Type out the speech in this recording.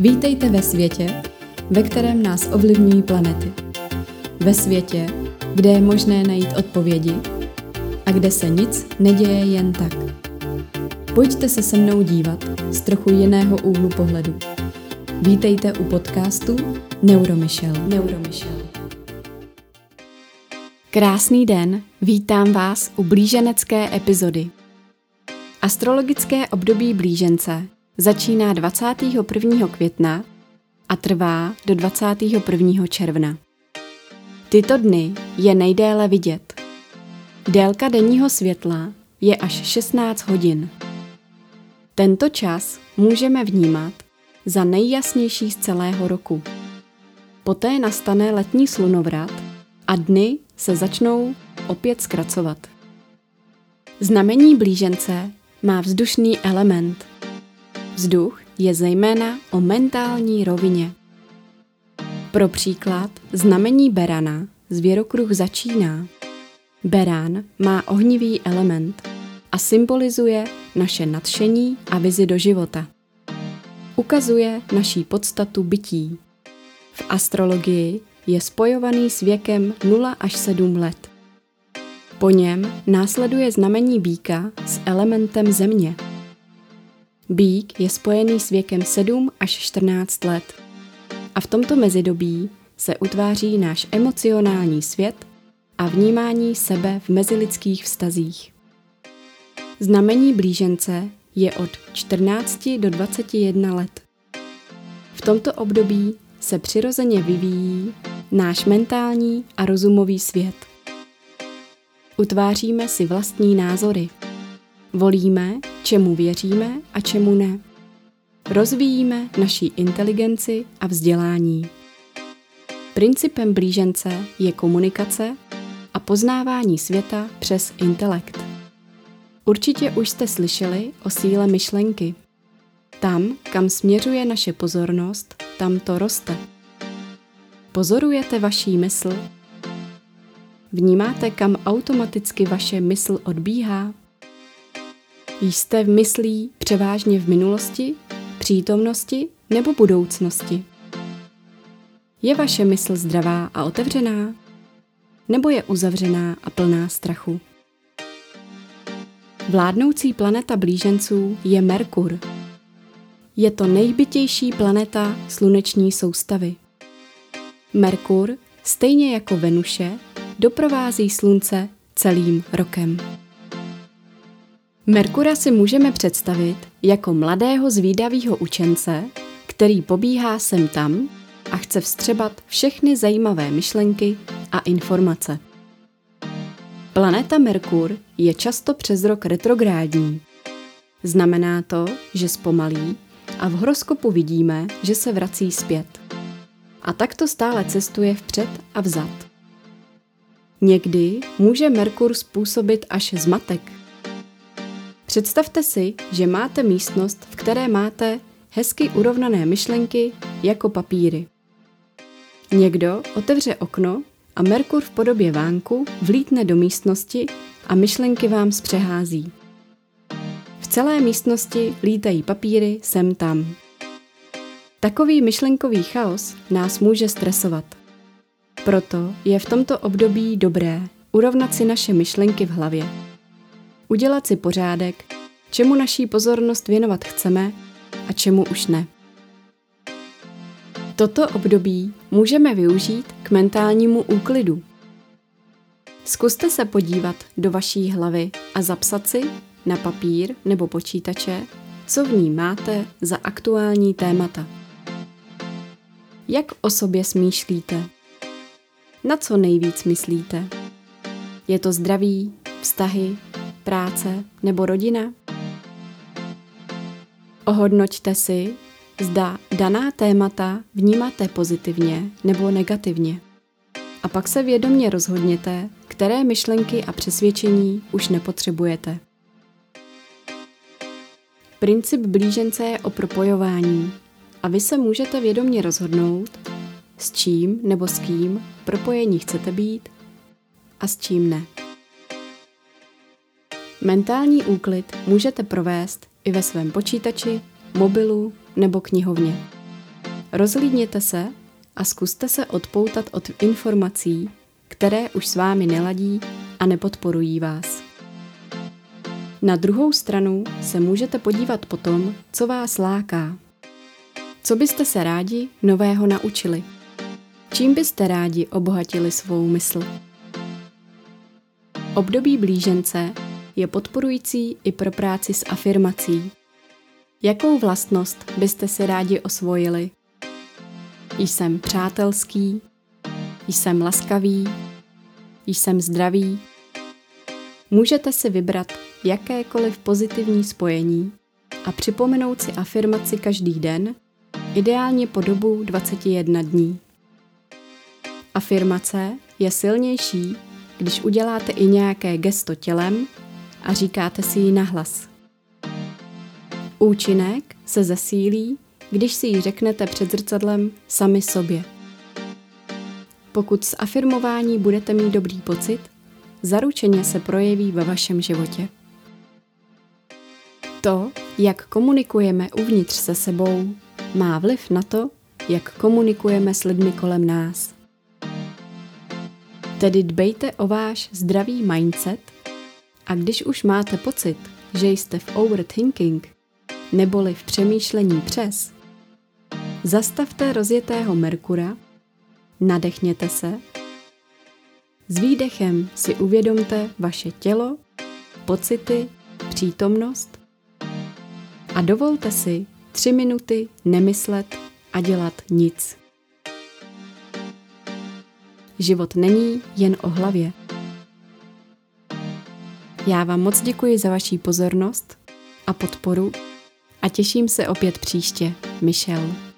Vítejte ve světě, ve kterém nás ovlivňují planety. Ve světě, kde je možné najít odpovědi a kde se nic neděje jen tak. Pojďte se se mnou dívat z trochu jiného úhlu pohledu. Vítejte u podcastu Neuromichel. Neuromichel. Krásný den, vítám vás u blíženecké epizody. Astrologické období blížence začíná 21. května a trvá do 21. června. Tyto dny je nejdéle vidět. Délka denního světla je až 16 hodin. Tento čas můžeme vnímat za nejjasnější z celého roku. Poté nastane letní slunovrat a dny se začnou opět zkracovat. Znamení blížence má vzdušný element. Vzduch je zejména o mentální rovině. Pro příklad znamení berana zvěrokruh začíná. Berán má ohnivý element a symbolizuje naše nadšení a vizi do života. Ukazuje naší podstatu bytí. V astrologii je spojovaný s věkem 0 až 7 let. Po něm následuje znamení býka s elementem země. Bík je spojený s věkem 7 až 14 let. A v tomto mezidobí se utváří náš emocionální svět a vnímání sebe v mezilidských vztazích. Znamení blížence je od 14 do 21 let. V tomto období se přirozeně vyvíjí náš mentální a rozumový svět. Utváříme si vlastní názory. Volíme, čemu věříme a čemu ne. Rozvíjíme naší inteligenci a vzdělání. Principem blížence je komunikace a poznávání světa přes intelekt. Určitě už jste slyšeli o síle myšlenky. Tam, kam směřuje naše pozornost, tam to roste. Pozorujete vaší mysl? Vnímáte, kam automaticky vaše mysl odbíhá? Jste v myslí převážně v minulosti, přítomnosti nebo budoucnosti? Je vaše mysl zdravá a otevřená? Nebo je uzavřená a plná strachu? Vládnoucí planeta blíženců je Merkur. Je to nejbytější planeta sluneční soustavy. Merkur, stejně jako Venuše, doprovází Slunce celým rokem. Merkura si můžeme představit jako mladého zvídavého učence, který pobíhá sem tam a chce vstřebat všechny zajímavé myšlenky a informace. Planeta Merkur je často přes rok retrográdní. Znamená to, že zpomalí a v horoskopu vidíme, že se vrací zpět a takto stále cestuje vpřed a vzad. Někdy může Merkur způsobit až zmatek. Představte si, že máte místnost, v které máte hezky urovnané myšlenky jako papíry. Někdo otevře okno a Merkur v podobě vánku vlítne do místnosti a myšlenky vám zpřehází. V celé místnosti lítají papíry sem tam. Takový myšlenkový chaos nás může stresovat. Proto je v tomto období dobré urovnat si naše myšlenky v hlavě. Udělat si pořádek, čemu naší pozornost věnovat chceme a čemu už ne. Toto období můžeme využít k mentálnímu úklidu. Zkuste se podívat do vaší hlavy a zapsat si na papír nebo počítače, co v ní máte za aktuální témata. Jak o sobě smýšlíte? Na co nejvíc myslíte? Je to zdraví, vztahy, práce nebo rodina? Ohodnoťte si, zda daná témata vnímáte pozitivně nebo negativně. A pak se vědomně rozhodněte, které myšlenky a přesvědčení už nepotřebujete. Princip blížence je o propojování, a vy se můžete vědomě rozhodnout, s čím nebo s kým propojení chcete být a s čím ne. Mentální úklid můžete provést i ve svém počítači, mobilu nebo knihovně. Rozhlídněte se a zkuste se odpoutat od informací, které už s vámi neladí a nepodporují vás. Na druhou stranu se můžete podívat po tom, co vás láká. Co byste se rádi nového naučili? Čím byste rádi obohatili svou mysl? Období blížence je podporující i pro práci s afirmací. Jakou vlastnost byste si rádi osvojili? Jsem přátelský, jsem laskavý, jsem zdravý. Můžete si vybrat jakékoliv pozitivní spojení a připomenout si afirmaci každý den, ideálně po dobu 21 dní. Afirmace je silnější, když uděláte i nějaké gesto tělem a říkáte si ji nahlas. Účinek se zesílí, když si ji řeknete před zrcadlem sami sobě. Pokud z afirmování budete mít dobrý pocit, zaručeně se projeví ve vašem životě. To, jak komunikujeme uvnitř se sebou, má vliv na to, jak komunikujeme s lidmi kolem nás. Tedy dbejte o váš zdravý mindset a když už máte pocit, že jste v overthinking, neboli v přemýšlení přes, zastavte rozjetého Merkura, nadechněte se, s výdechem si uvědomte vaše tělo, pocity, přítomnost a dovolte si tři minuty nemyslet a dělat nic. Život není jen o hlavě. Já vám moc děkuji za vaši pozornost a podporu a těším se opět příště. Michelle.